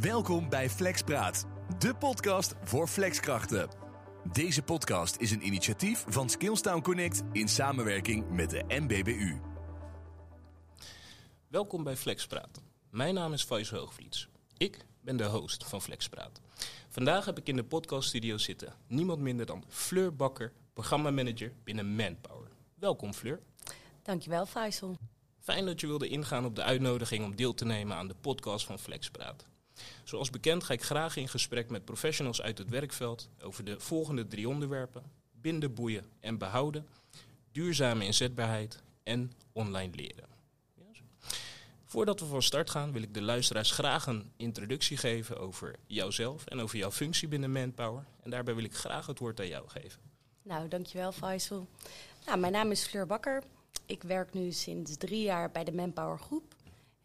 Welkom bij Flexpraat, de podcast voor flexkrachten. Deze podcast is een initiatief van Skillstown Connect in samenwerking met de MBBU. Welkom bij Flexpraat. Mijn naam is Fais Hoogvliets. Ik ben de host van Flexpraat. Vandaag heb ik in de podcaststudio zitten niemand minder dan Fleur Bakker, programmamanager binnen Manpower. Welkom Fleur. Dankjewel Faisal. Fijn dat je wilde ingaan op de uitnodiging om deel te nemen aan de podcast van Flexpraat. Zoals bekend ga ik graag in gesprek met professionals uit het werkveld over de volgende drie onderwerpen: binden, boeien en behouden, duurzame inzetbaarheid en online leren. Voordat we van start gaan, wil ik de luisteraars graag een introductie geven over jouzelf en over jouw functie binnen Manpower. En daarbij wil ik graag het woord aan jou geven. Nou, dankjewel Faisal. Nou, mijn naam is Fleur Bakker. Ik werk nu sinds drie jaar bij de Manpower Groep.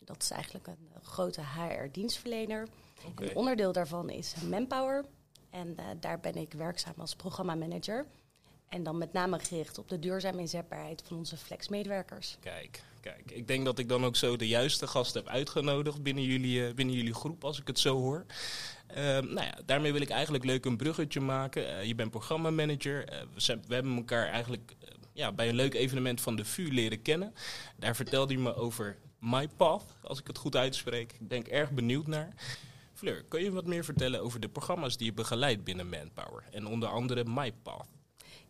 Dat is eigenlijk een uh, grote HR-dienstverlener. Een onderdeel daarvan is Manpower. En uh, daar ben ik werkzaam als programmamanager. En dan met name gericht op de duurzame inzetbaarheid van onze flexmedewerkers. Kijk, kijk. Ik denk dat ik dan ook zo de juiste gast heb uitgenodigd binnen jullie, uh, binnen jullie groep, als ik het zo hoor. nou ja, daarmee wil ik eigenlijk leuk een bruggetje maken. je bent programmamanager. we, zijn, we hebben elkaar eigenlijk ja, bij een leuk evenement van de VU leren kennen. Daar vertelde hij me over MyPath, als ik het goed uitspreek. Ik ben erg benieuwd naar. Fleur, kun je wat meer vertellen over de programma's die je begeleidt binnen Manpower? En onder andere MyPath.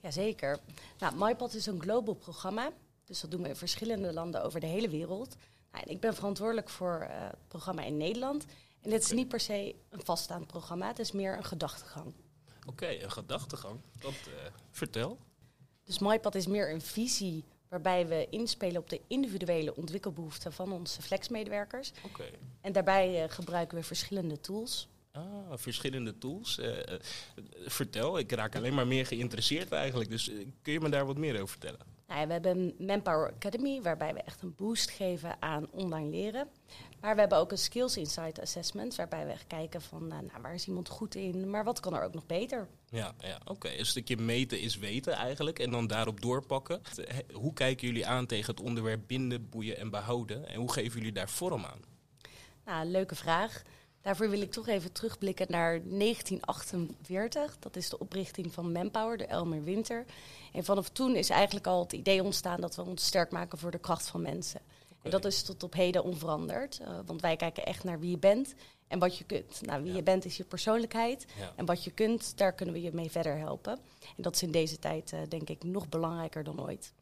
Jazeker. Nou, MyPath is een global programma. Dus dat doen we in verschillende landen over de hele wereld. Nou, ik ben verantwoordelijk voor uh, het programma in Nederland. En dit is niet per se een vaststaand programma, het is meer een gedachtegang. Oké, okay, een gedachtegang. Dat, uh, vertel. Dus MyPad is meer een visie waarbij we inspelen op de individuele ontwikkelbehoeften van onze flexmedewerkers. Okay. En daarbij uh, gebruiken we verschillende tools. Ah, verschillende tools. Uh, uh, vertel, ik raak alleen maar meer geïnteresseerd eigenlijk. Dus kun je me daar wat meer over vertellen? Nou ja, we hebben Manpower Academy waarbij we echt een boost geven aan online leren. Maar we hebben ook een Skills Insight Assessment waarbij we echt kijken van nou, waar is iemand goed in, maar wat kan er ook nog beter. Ja, ja oké. Okay. Een stukje meten is weten eigenlijk en dan daarop doorpakken. Hoe kijken jullie aan tegen het onderwerp binden, boeien en behouden en hoe geven jullie daar vorm aan? Nou, leuke vraag. Daarvoor wil ik toch even terugblikken naar 1948. Dat is de oprichting van Manpower, de Elmer Winter. En vanaf toen is eigenlijk al het idee ontstaan dat we ons sterk maken voor de kracht van mensen. En dat is tot op heden onveranderd. Uh, want wij kijken echt naar wie je bent en wat je kunt. Nou, wie ja. je bent is je persoonlijkheid. Ja. En wat je kunt, daar kunnen we je mee verder helpen. En dat is in deze tijd uh, denk ik nog belangrijker dan ooit.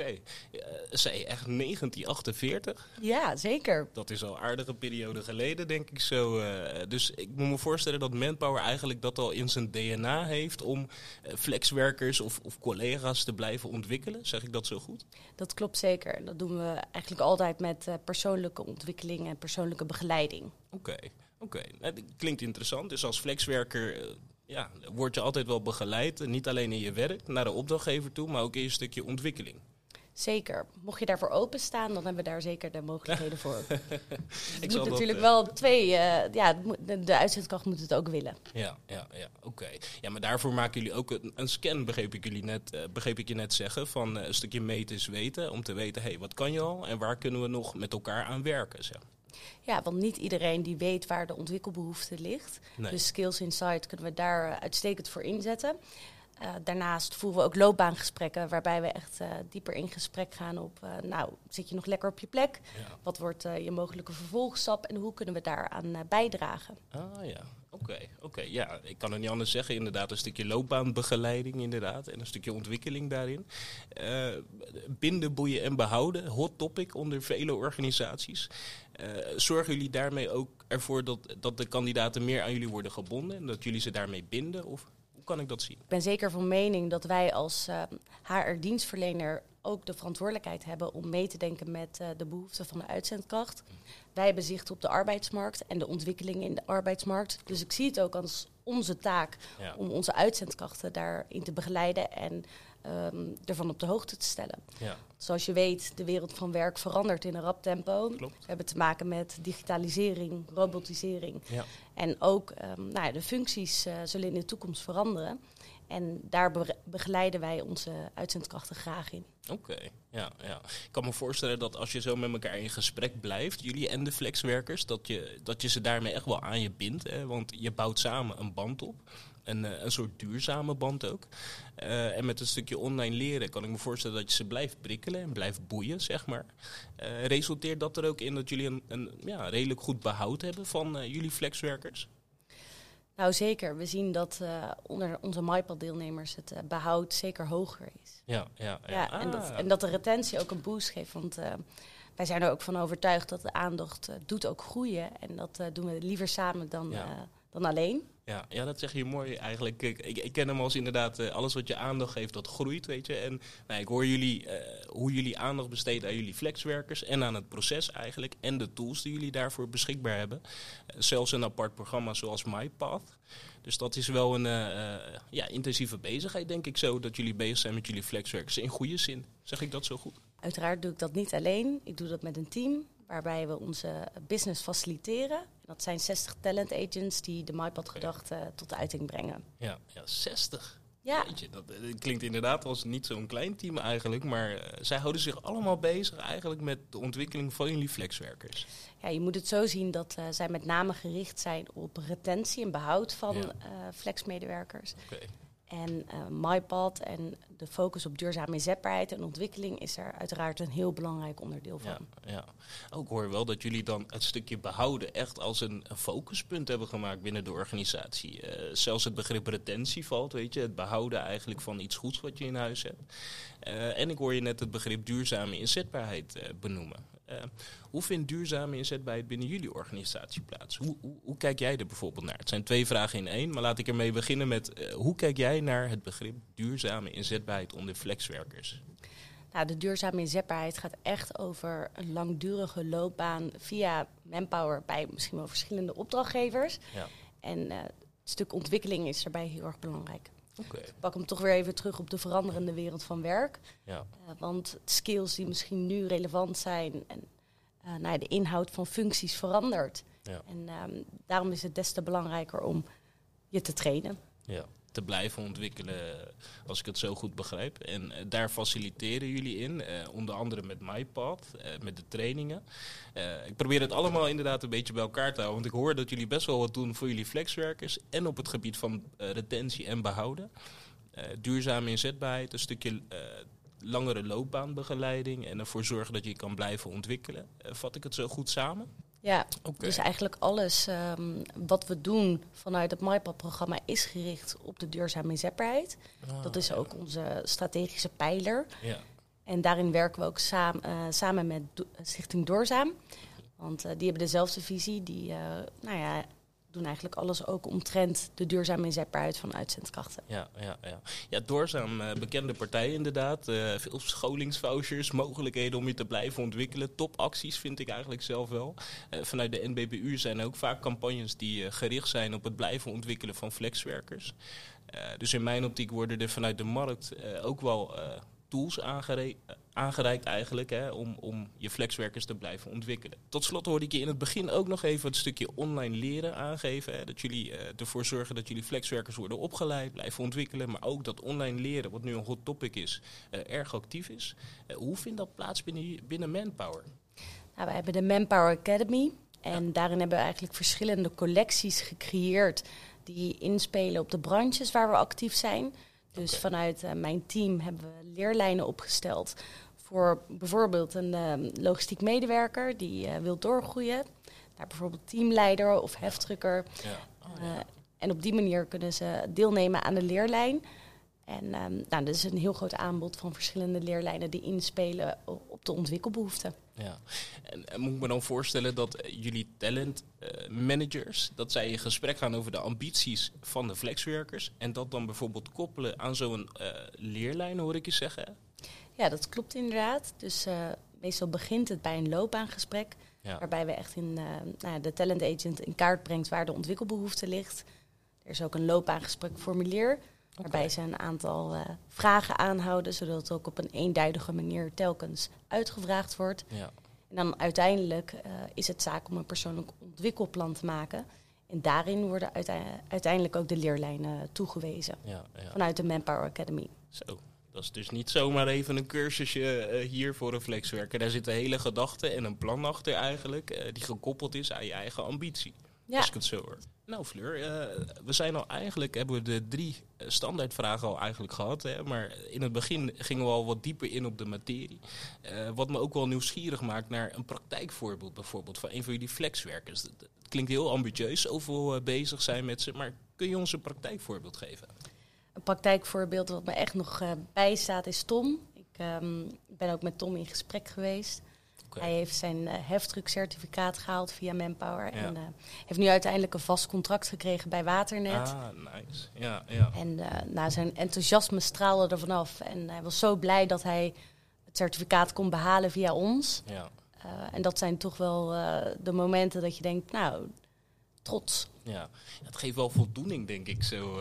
Oké, okay. zei je echt 1948? Ja, zeker. Dat is al een aardige periode geleden, denk ik zo. Uh, dus ik moet me voorstellen dat Manpower eigenlijk dat al in zijn DNA heeft om uh, flexwerkers of, of, collega's te blijven ontwikkelen. Zeg ik dat zo goed? Dat klopt zeker. Dat doen we eigenlijk altijd met uh, persoonlijke ontwikkeling en persoonlijke begeleiding. Oké, okay. oké. Okay. Dat klinkt interessant. Dus als flexwerker ja, word je altijd wel begeleid. Niet alleen in je werk, naar de opdrachtgever toe, maar ook in je stukje ontwikkeling. Zeker. Mocht je daarvoor openstaan, dan hebben we daar zeker de mogelijkheden voor. ik moet natuurlijk dat, wel twee, uh, ja, de, de uitzendkracht moet het ook willen. Ja, ja, ja oké. Okay. Ja, maar daarvoor maken jullie ook een, een scan, begreep ik, jullie net, uh, begreep ik je net zeggen, van uh, een stukje meten is weten, om te weten, hé, hey, wat kan je al en waar kunnen we nog met elkaar aan werken, zeg. Ja, want niet iedereen die weet waar de ontwikkelbehoefte ligt. Nee. Dus Skills Insight kunnen we daar uitstekend voor inzetten. Uh, daarnaast voeren we ook loopbaangesprekken, waarbij we echt uh, dieper in gesprek gaan op, uh, nou, zit je nog lekker op je plek? Ja. Wat wordt je mogelijke vervolgstap en hoe kunnen we daaraan bijdragen? Ah ja, oké. Okay, okay. Ja, ik kan het niet anders zeggen. Inderdaad, een stukje loopbaanbegeleiding inderdaad en een stukje ontwikkeling daarin. binden, boeien en behouden, hot topic onder vele organisaties. zorgen jullie daarmee ook ervoor dat, dat de kandidaten meer aan jullie worden gebonden en dat jullie ze daarmee binden? Of? Kan ik dat zien? Ik ben zeker van mening dat wij als uh, HR-dienstverlener ook de verantwoordelijkheid hebben om mee te denken met uh, de behoeften van de uitzendkracht. Wij hebben zicht op de arbeidsmarkt en de ontwikkeling in de arbeidsmarkt. Dus ik zie het ook als onze taak ja. om onze uitzendkrachten daarin te begeleiden en ehm, ervan op de hoogte te stellen. Ja, Zoals je weet, de wereld van werk verandert in een rap tempo. Klopt. We hebben te maken met digitalisering, robotisering. ja. En ook ehm, nou ja, de functies eh, zullen in de toekomst veranderen. En daar be- begeleiden wij onze uitzendkrachten graag in. Oké, ja, ja. Ik kan me voorstellen dat als je zo met elkaar in gesprek blijft, jullie en de flexwerkers, dat je, dat je ze daarmee echt wel aan je bindt. Hè? Want je bouwt samen een band op. Een, eh, een soort duurzame band ook. Eh, en met een stukje online leren kan ik me voorstellen dat je ze blijft prikkelen en blijft boeien, zeg maar. Eh, resulteert dat er ook in dat jullie een, een ja, redelijk goed behoud hebben van jullie flexwerkers? Nou zeker, we zien dat onder onze MyPad-deelnemers het eh, behoud zeker hoger is. Ja, ja, ja. Ja, en, dat, Ah, en dat de retentie ook een boost geeft. Want wij zijn er ook van overtuigd dat de aandacht doet ook groeien. En dat doen we liever samen dan, Ja. dan alleen. Ja, ja, dat zeg je mooi eigenlijk. Ik, ik, ken hem als inderdaad eh, alles wat je aandacht geeft, dat groeit, weet je. En nou, ik hoor jullie, eh, hoe jullie aandacht besteedt aan jullie flexwerkers en aan het proces eigenlijk. En de tools die jullie daarvoor beschikbaar hebben. Eh, zelfs een apart programma zoals MyPath. Dus dat is wel een ja, intensieve bezigheid, denk ik zo, dat jullie bezig zijn met jullie flexwerkers. In goede zin. Zeg ik dat zo goed? Uiteraard doe ik dat niet alleen. Ik doe dat met een team waarbij we onze business faciliteren. Dat zijn 60 talent agents die de MyPad-gedachte tot uiting brengen. Ja, ja 60. Ja, Jeetje, dat, eh, klinkt inderdaad als niet zo'n klein team eigenlijk. Maar eh, zij houden zich allemaal bezig eigenlijk met de ontwikkeling van jullie flexwerkers. ja, je moet het zo zien dat eh, zij met name gericht zijn op retentie en behoud van Ja. flexmedewerkers. Oké. En eh MyPad en de focus op duurzame inzetbaarheid en ontwikkeling is er uiteraard een heel belangrijk onderdeel van. Ja, ja. Ook hoor wel dat jullie dan het stukje behouden echt als een, focuspunt hebben gemaakt binnen de organisatie. Eh, zelfs het begrip retentie valt, weet je, het behouden eigenlijk van iets goeds wat je in huis hebt. Eh, en ik hoor je net het begrip duurzame inzetbaarheid benoemen. Eh, hoe vindt duurzame inzetbaarheid binnen jullie organisatie plaats? Hoe, hoe, hoe kijk jij er bijvoorbeeld naar? Het zijn twee vragen in één, maar laat ik ermee beginnen met eh, hoe kijk jij naar het begrip duurzame inzetbaarheid onder flexwerkers? Nou, de duurzame inzetbaarheid gaat echt over een langdurige loopbaan via Manpower bij misschien wel verschillende opdrachtgevers. Ja. En eh, het stuk ontwikkeling is daarbij heel erg belangrijk. Ik pak hem toch weer even terug op de veranderende wereld van werk. Ja. Eh, want skills die misschien nu relevant zijn en eh, nou ja, de inhoud van functies verandert. Ja. En ehm, daarom is het des te belangrijker om je te trainen. Ja, te blijven ontwikkelen, als ik het zo goed begrijp. En eh, daar faciliteren jullie in, eh, onder andere met MyPad, eh, met de trainingen. Eh, ik probeer het allemaal inderdaad een beetje bij elkaar te houden, want ik hoor dat jullie best wel wat doen voor jullie flexwerkers en op het gebied van eh, retentie en behouden. Eh, duurzame inzetbaarheid, een stukje eh, langere loopbaanbegeleiding en ervoor zorgen dat je kan blijven ontwikkelen. Eh, vat ik het zo goed samen? Ja, dus eigenlijk alles ehm, wat we doen vanuit het MyPad-programma is gericht op de duurzame inzetbaarheid. Ah, Dat is ja. ook onze strategische pijler. Ja. En daarin werken we ook saam, eh, samen met Do- Stichting Doorzaam. Want eh, die hebben dezelfde visie. Die eh, nou ja, doen eigenlijk alles ook omtrent de duurzame inzetbaarheid van uitzendkrachten. Ja, ja, ja. ja Doorzaam, eh, bekende partij inderdaad. Eh, veel scholingsvouchers, mogelijkheden om je te blijven ontwikkelen. Topacties vind ik eigenlijk zelf wel. Eh, vanuit de NBBU zijn ook vaak campagnes die gericht zijn op het blijven ontwikkelen van flexwerkers. Dus in mijn optiek worden er vanuit de markt ook wel tools aangere- eh, aangereikt eigenlijk hè, om, om je flexwerkers te blijven ontwikkelen. Tot slot hoorde ik je in het begin ook nog even het stukje online leren aangeven. Hè, dat jullie eh, ervoor zorgen dat jullie flexwerkers worden opgeleid, blijven ontwikkelen. Maar ook dat online leren, wat nu een hot topic is, eh, erg actief is. Eh, hoe vindt dat plaats binnen, binnen Manpower? Nou, we hebben de Manpower Academy. En daarin hebben we eigenlijk verschillende collecties gecreëerd die inspelen op de branches waar we actief zijn. Dus vanuit eh, mijn team hebben we leerlijnen opgesteld voor bijvoorbeeld een eh, logistiek medewerker die eh, wil doorgroeien. Daar bijvoorbeeld teamleider of heftrucker. Ja. Oh, Eh, en op die manier kunnen ze deelnemen aan de leerlijn. En ehm nou, dat is een heel groot aanbod van verschillende leerlijnen die inspelen op de ontwikkelbehoeften. Ja, en, en moet ik me dan voorstellen dat eh, jullie talent managers, dat zij in gesprek gaan over de ambities van de flexwerkers en dat dan bijvoorbeeld koppelen aan zo'n leerlijn, hoor ik je zeggen. Ja, dat klopt inderdaad. Dus eh, meestal begint het bij een loopbaangesprek, Ja, waarbij we echt in, eh, nou de talent agent in kaart brengt waar de ontwikkelbehoefte ligt. Er is ook een loopbaangesprek formulier, Waarbij ze een aantal uh, vragen aanhouden, zodat het ook op een eenduidige manier telkens uitgevraagd wordt. Ja. En dan uiteindelijk uh, is het zaak om een persoonlijk ontwikkelplan te maken. En daarin worden uiteindelijk ook de leerlijnen toegewezen ja, ja. vanuit de Manpower Academy. Zo. Dat is dus niet zomaar even een cursusje uh, hier voor een flexwerker. Daar zit een hele gedachte en een plan achter eigenlijk, uh, die gekoppeld is aan je eigen ambitie. Ja. Als ik het zo hoor. Nou Fleur, uh, we zijn al eigenlijk, hebben we de drie standaardvragen al eigenlijk gehad. Hè, maar in het begin gingen we al wat dieper in op de materie. wat me ook wel nieuwsgierig maakt naar een praktijkvoorbeeld bijvoorbeeld van een van jullie flexwerkers. Het klinkt heel ambitieus, zoveel bezig zijn met ze. Maar kun je ons een praktijkvoorbeeld geven? Een praktijkvoorbeeld wat me echt nog uh, bijstaat is Tom. Ik um, ben ook met Tom in gesprek geweest. Okay. Hij heeft zijn uh, heftruckcertificaat gehaald via Manpower. Ja. En uh, heeft nu uiteindelijk een vast contract gekregen bij Waternet. Ah, nice. Ja, ja. En nou, zijn enthousiasme straalde er vanaf. En hij was zo blij dat hij het certificaat kon behalen via ons. Ja. en dat zijn toch wel de momenten dat je denkt, nou, trots. Ja, het geeft wel voldoening, denk ik, zo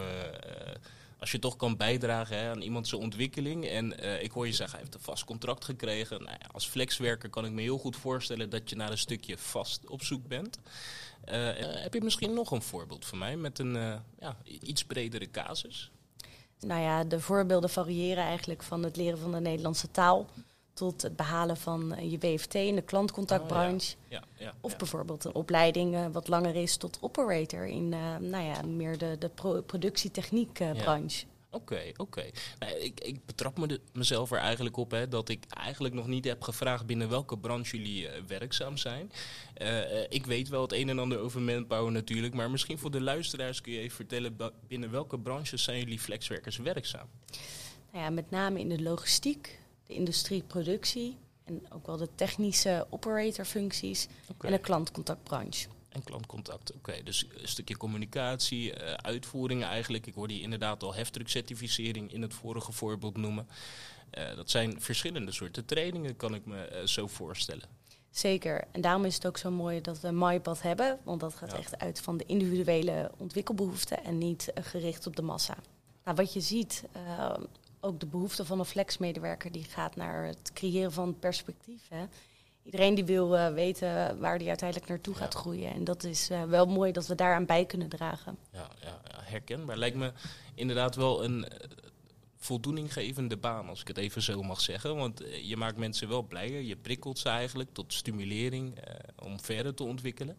als je toch kan bijdragen hè, aan iemand zijn ontwikkeling. En uh, ik hoor je zeggen, hij heeft een vast contract gekregen. Nou ja, als flexwerker kan ik me heel goed voorstellen dat je naar een stukje vast op zoek bent. Uh, uh, heb je misschien nog een voorbeeld van mij met een ja, iets bredere casus? Nou ja, de voorbeelden variëren eigenlijk van het leren van de Nederlandse taal tot het behalen van je WFT in de klantcontactbranche. Oh, ja. Ja, ja, of bijvoorbeeld een opleiding uh, wat langer is tot operator in uh, nou ja, meer de, de pro productietechniekbranche. Uh, Oké, okay, oké. Okay. Nou, ik, ik betrap me de, mezelf er eigenlijk op hè, dat ik eigenlijk nog niet heb gevraagd binnen welke branche jullie uh, werkzaam zijn. Uh, ik weet wel het een en ander over manpower natuurlijk, maar misschien voor de luisteraars kun je even vertellen binnen welke branches zijn jullie flexwerkers werkzaam? Nou ja, met name in de logistiek, de industrieproductie en ook wel de technische operatorfuncties okay. en de klantcontactbranche. En klantcontact, oké. Okay. Dus een stukje communicatie, uh, uitvoeringen eigenlijk. Ik hoorde je inderdaad al heftruckcertificering in het vorige voorbeeld noemen. Uh, dat zijn verschillende soorten trainingen, kan ik me uh, zo voorstellen. Zeker. En daarom is het ook zo mooi dat we MyPad hebben. Want dat gaat ja. echt uit van de individuele ontwikkelbehoeften en niet gericht op de massa. Nou, wat je ziet, ook de behoefte van een flexmedewerker die gaat naar het creëren van perspectief. Hè. Iedereen die wil uh, weten waar die uiteindelijk naartoe gaat groeien. En dat is uh, wel mooi dat we daaraan bij kunnen dragen. Ja, ja, ja, herkenbaar. Lijkt me inderdaad wel een voldoeninggevende baan, als ik het even zo mag zeggen. Want eh, je maakt mensen wel blijer. Je prikkelt ze eigenlijk tot stimulering eh, om verder te ontwikkelen.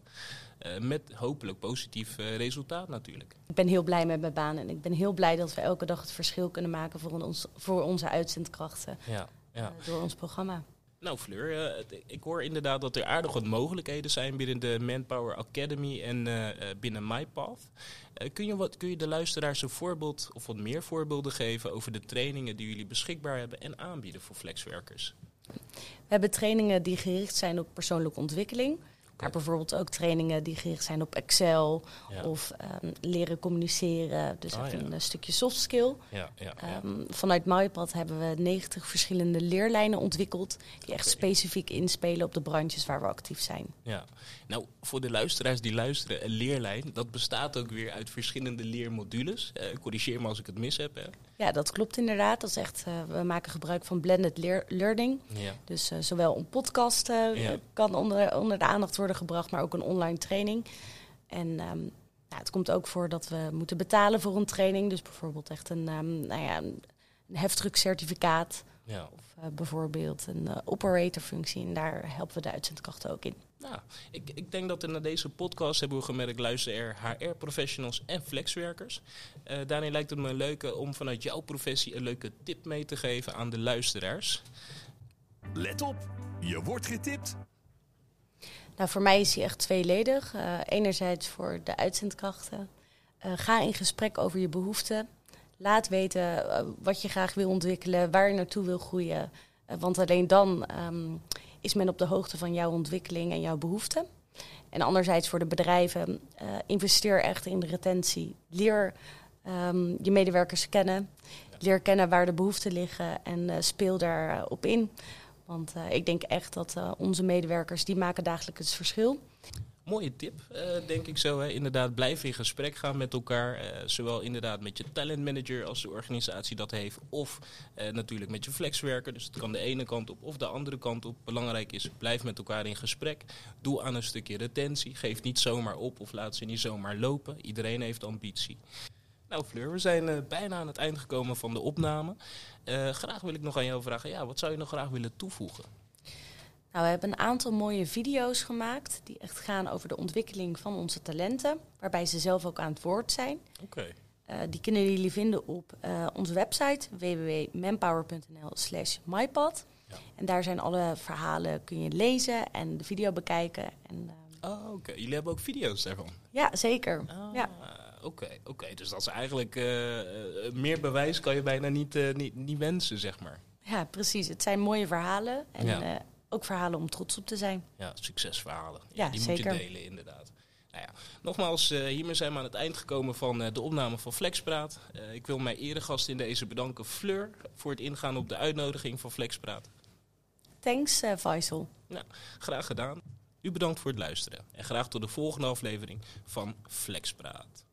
Eh, met hopelijk positief resultaat natuurlijk. Ik ben heel blij met mijn baan en ik ben heel blij dat we elke dag het verschil kunnen maken voor, ons, voor onze uitzendkrachten Ja, ja. door ons programma. Nou Fleur, eh, ik hoor inderdaad dat er aardig wat mogelijkheden zijn binnen de Manpower Academy en eh, eh, binnen MyPath. Kun, je wat, kun je de luisteraars een voorbeeld of wat meer voorbeelden geven over de trainingen die jullie beschikbaar hebben en aanbieden voor flexwerkers? We hebben trainingen die gericht zijn op persoonlijke ontwikkeling. Maar bijvoorbeeld ook trainingen die gericht zijn op Excel Ja. of ehm, leren communiceren. Dus Ah, echt een eh, stukje soft skill. Ja, ja, ja. Ehm, vanuit MyPad hebben we 90 verschillende leerlijnen ontwikkeld. Die echt specifiek inspelen op de branches waar we actief zijn. Ja, nou voor de luisteraars die luisteren, een leerlijn, dat bestaat ook weer uit verschillende leermodules. Eh, corrigeer me als ik het mis heb. Hè. Ja, dat klopt inderdaad. Dat is echt, eh, we maken gebruik van blended lear- learning. Ja. Dus eh, zowel een podcast eh, Ja. kan onder, onder de aandacht worden gebracht, maar ook een online training. En ehm, nou, het komt ook voor dat we moeten betalen voor een training. Dus bijvoorbeeld echt een, ehm, nou ja, een heftruckcertificaat. Ja. Of eh, bijvoorbeeld een eh, operatorfunctie. En daar helpen we de uitzendkrachten ook in. Nou, ik, ik denk dat in deze podcast hebben we gemerkt, luisteren er HR-professionals en flexwerkers. Eh daarin lijkt het me leuk om vanuit jouw professie een leuke tip mee te geven aan de luisteraars. Let op, je wordt getipt. Nou, voor mij is die echt tweeledig. Eh, enerzijds voor de uitzendkrachten. Eh, ga in gesprek over je behoeften. Laat weten eh, wat je graag wil ontwikkelen, waar je naartoe wil groeien. Eh, want alleen dan ehm, is men op de hoogte van jouw ontwikkeling en jouw behoeften. En anderzijds voor de bedrijven, eh, investeer echt in de retentie. Leer ehm, je medewerkers kennen. Leer kennen waar de behoeften liggen en eh, speel daarop in. Want ik denk echt dat onze medewerkers, die maken dagelijks het verschil. Mooie tip, eh, denk ik zo. Hè. Inderdaad, blijf in gesprek gaan met elkaar. eh, zowel inderdaad met je talentmanager als de organisatie dat heeft. Of eh, natuurlijk met je flexwerker. Dus het kan de ene kant op of de andere kant op. Belangrijk is, blijf met elkaar in gesprek. Doe aan een stukje retentie. Geef niet zomaar op of laat ze niet zomaar lopen. Iedereen heeft ambitie. Nou Fleur, we zijn bijna aan het eind gekomen van de opname. Graag wil ik nog aan jou vragen, ja, wat zou je nog graag willen toevoegen? Nou, we hebben een aantal mooie video's gemaakt die echt gaan over de ontwikkeling van onze talenten, waarbij ze zelf ook aan het woord zijn. Oké. Eh, die kunnen jullie vinden op eh, onze website www.manpower.nl/slash mypad. Ja. En daar zijn alle verhalen, kun je lezen en de video bekijken. En, eh, Oh, oké. Jullie hebben ook video's daarvan? ja, zeker. Ah, Ja. Oké, oké. Dus dat is eigenlijk meer bewijs kan je bijna niet, niet, niet wensen, zeg maar. ja, precies. Het zijn mooie verhalen en Ja. Ook verhalen om trots op te zijn. Ja, succesverhalen. Ja, die zeker. moet je delen, inderdaad. Nou ja, nogmaals, eh, hiermee zijn we aan het eind gekomen van eh, de opname van Flexpraat. Eh, ik wil mijn eregast in deze bedanken, Fleur, voor het ingaan op de uitnodiging van Flexpraat. Thanks, Faisal. Graag gedaan. U bedankt voor het luisteren. En graag tot de volgende aflevering van Flexpraat.